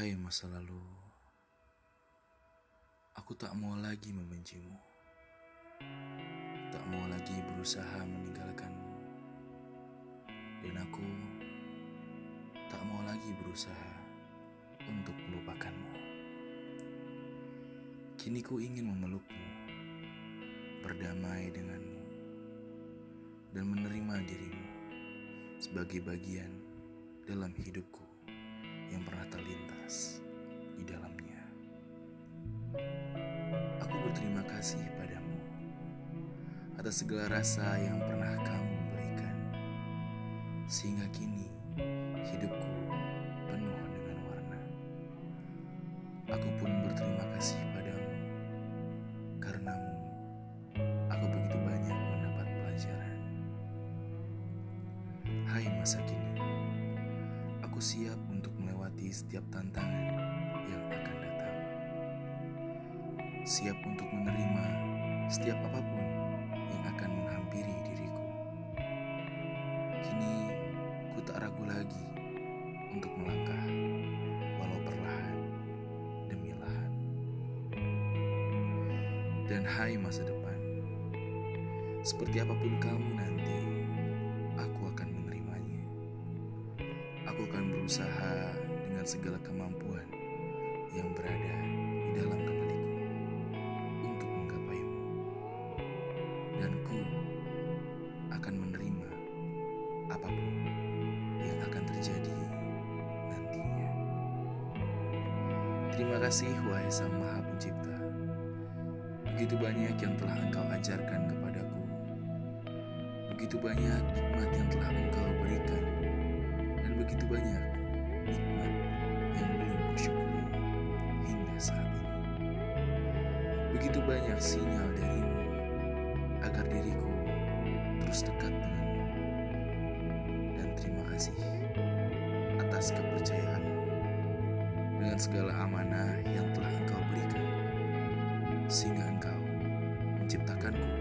Hai masa lalu, aku tak mau lagi membencimu. Tak mau lagi berusaha meninggalkanmu. Dan aku tak mau lagi berusaha untuk melupakanmu. Kini ku ingin memelukmu, berdamai denganmu, dan menerima dirimu sebagai bagian dalam hidupku berterima kasih padamu atas segala rasa yang pernah kamu berikan, sehingga kini hidupku penuh dengan warna. Aku pun berterima kasih padamu, karenamu aku begitu banyak mendapat pelajaran. Hai masa kini, aku siap untuk melewati setiap tantangan yang akan datang. Siap untuk menerima setiap apa pun yang akan menghampiri diriku. Kini ku tak ragu lagi untuk melangkah walau perlahan demi lahan. Dan hai masa depan, seperti apa pun kamu nanti, aku akan menerimanya. Aku akan berusaha dengan segala kemampuan Dan ku akan menerima apa pun yang akan terjadi nantinya. Terima kasih wahai Sang Maha Pencipta. Begitu banyak yang telah Engkau ajarkan kepadaku. Begitu banyak nikmat yang telah Engkau berikan dan begitu banyak nikmat yang belum kusyukuri hingga saat ini. Begitu banyak sinyal darimu agar diriku terus dekat denganmu. Dan terima kasih atas kepercayaanmu dengan segala amanah yang telah engkau berikan sehingga engkau menciptakanku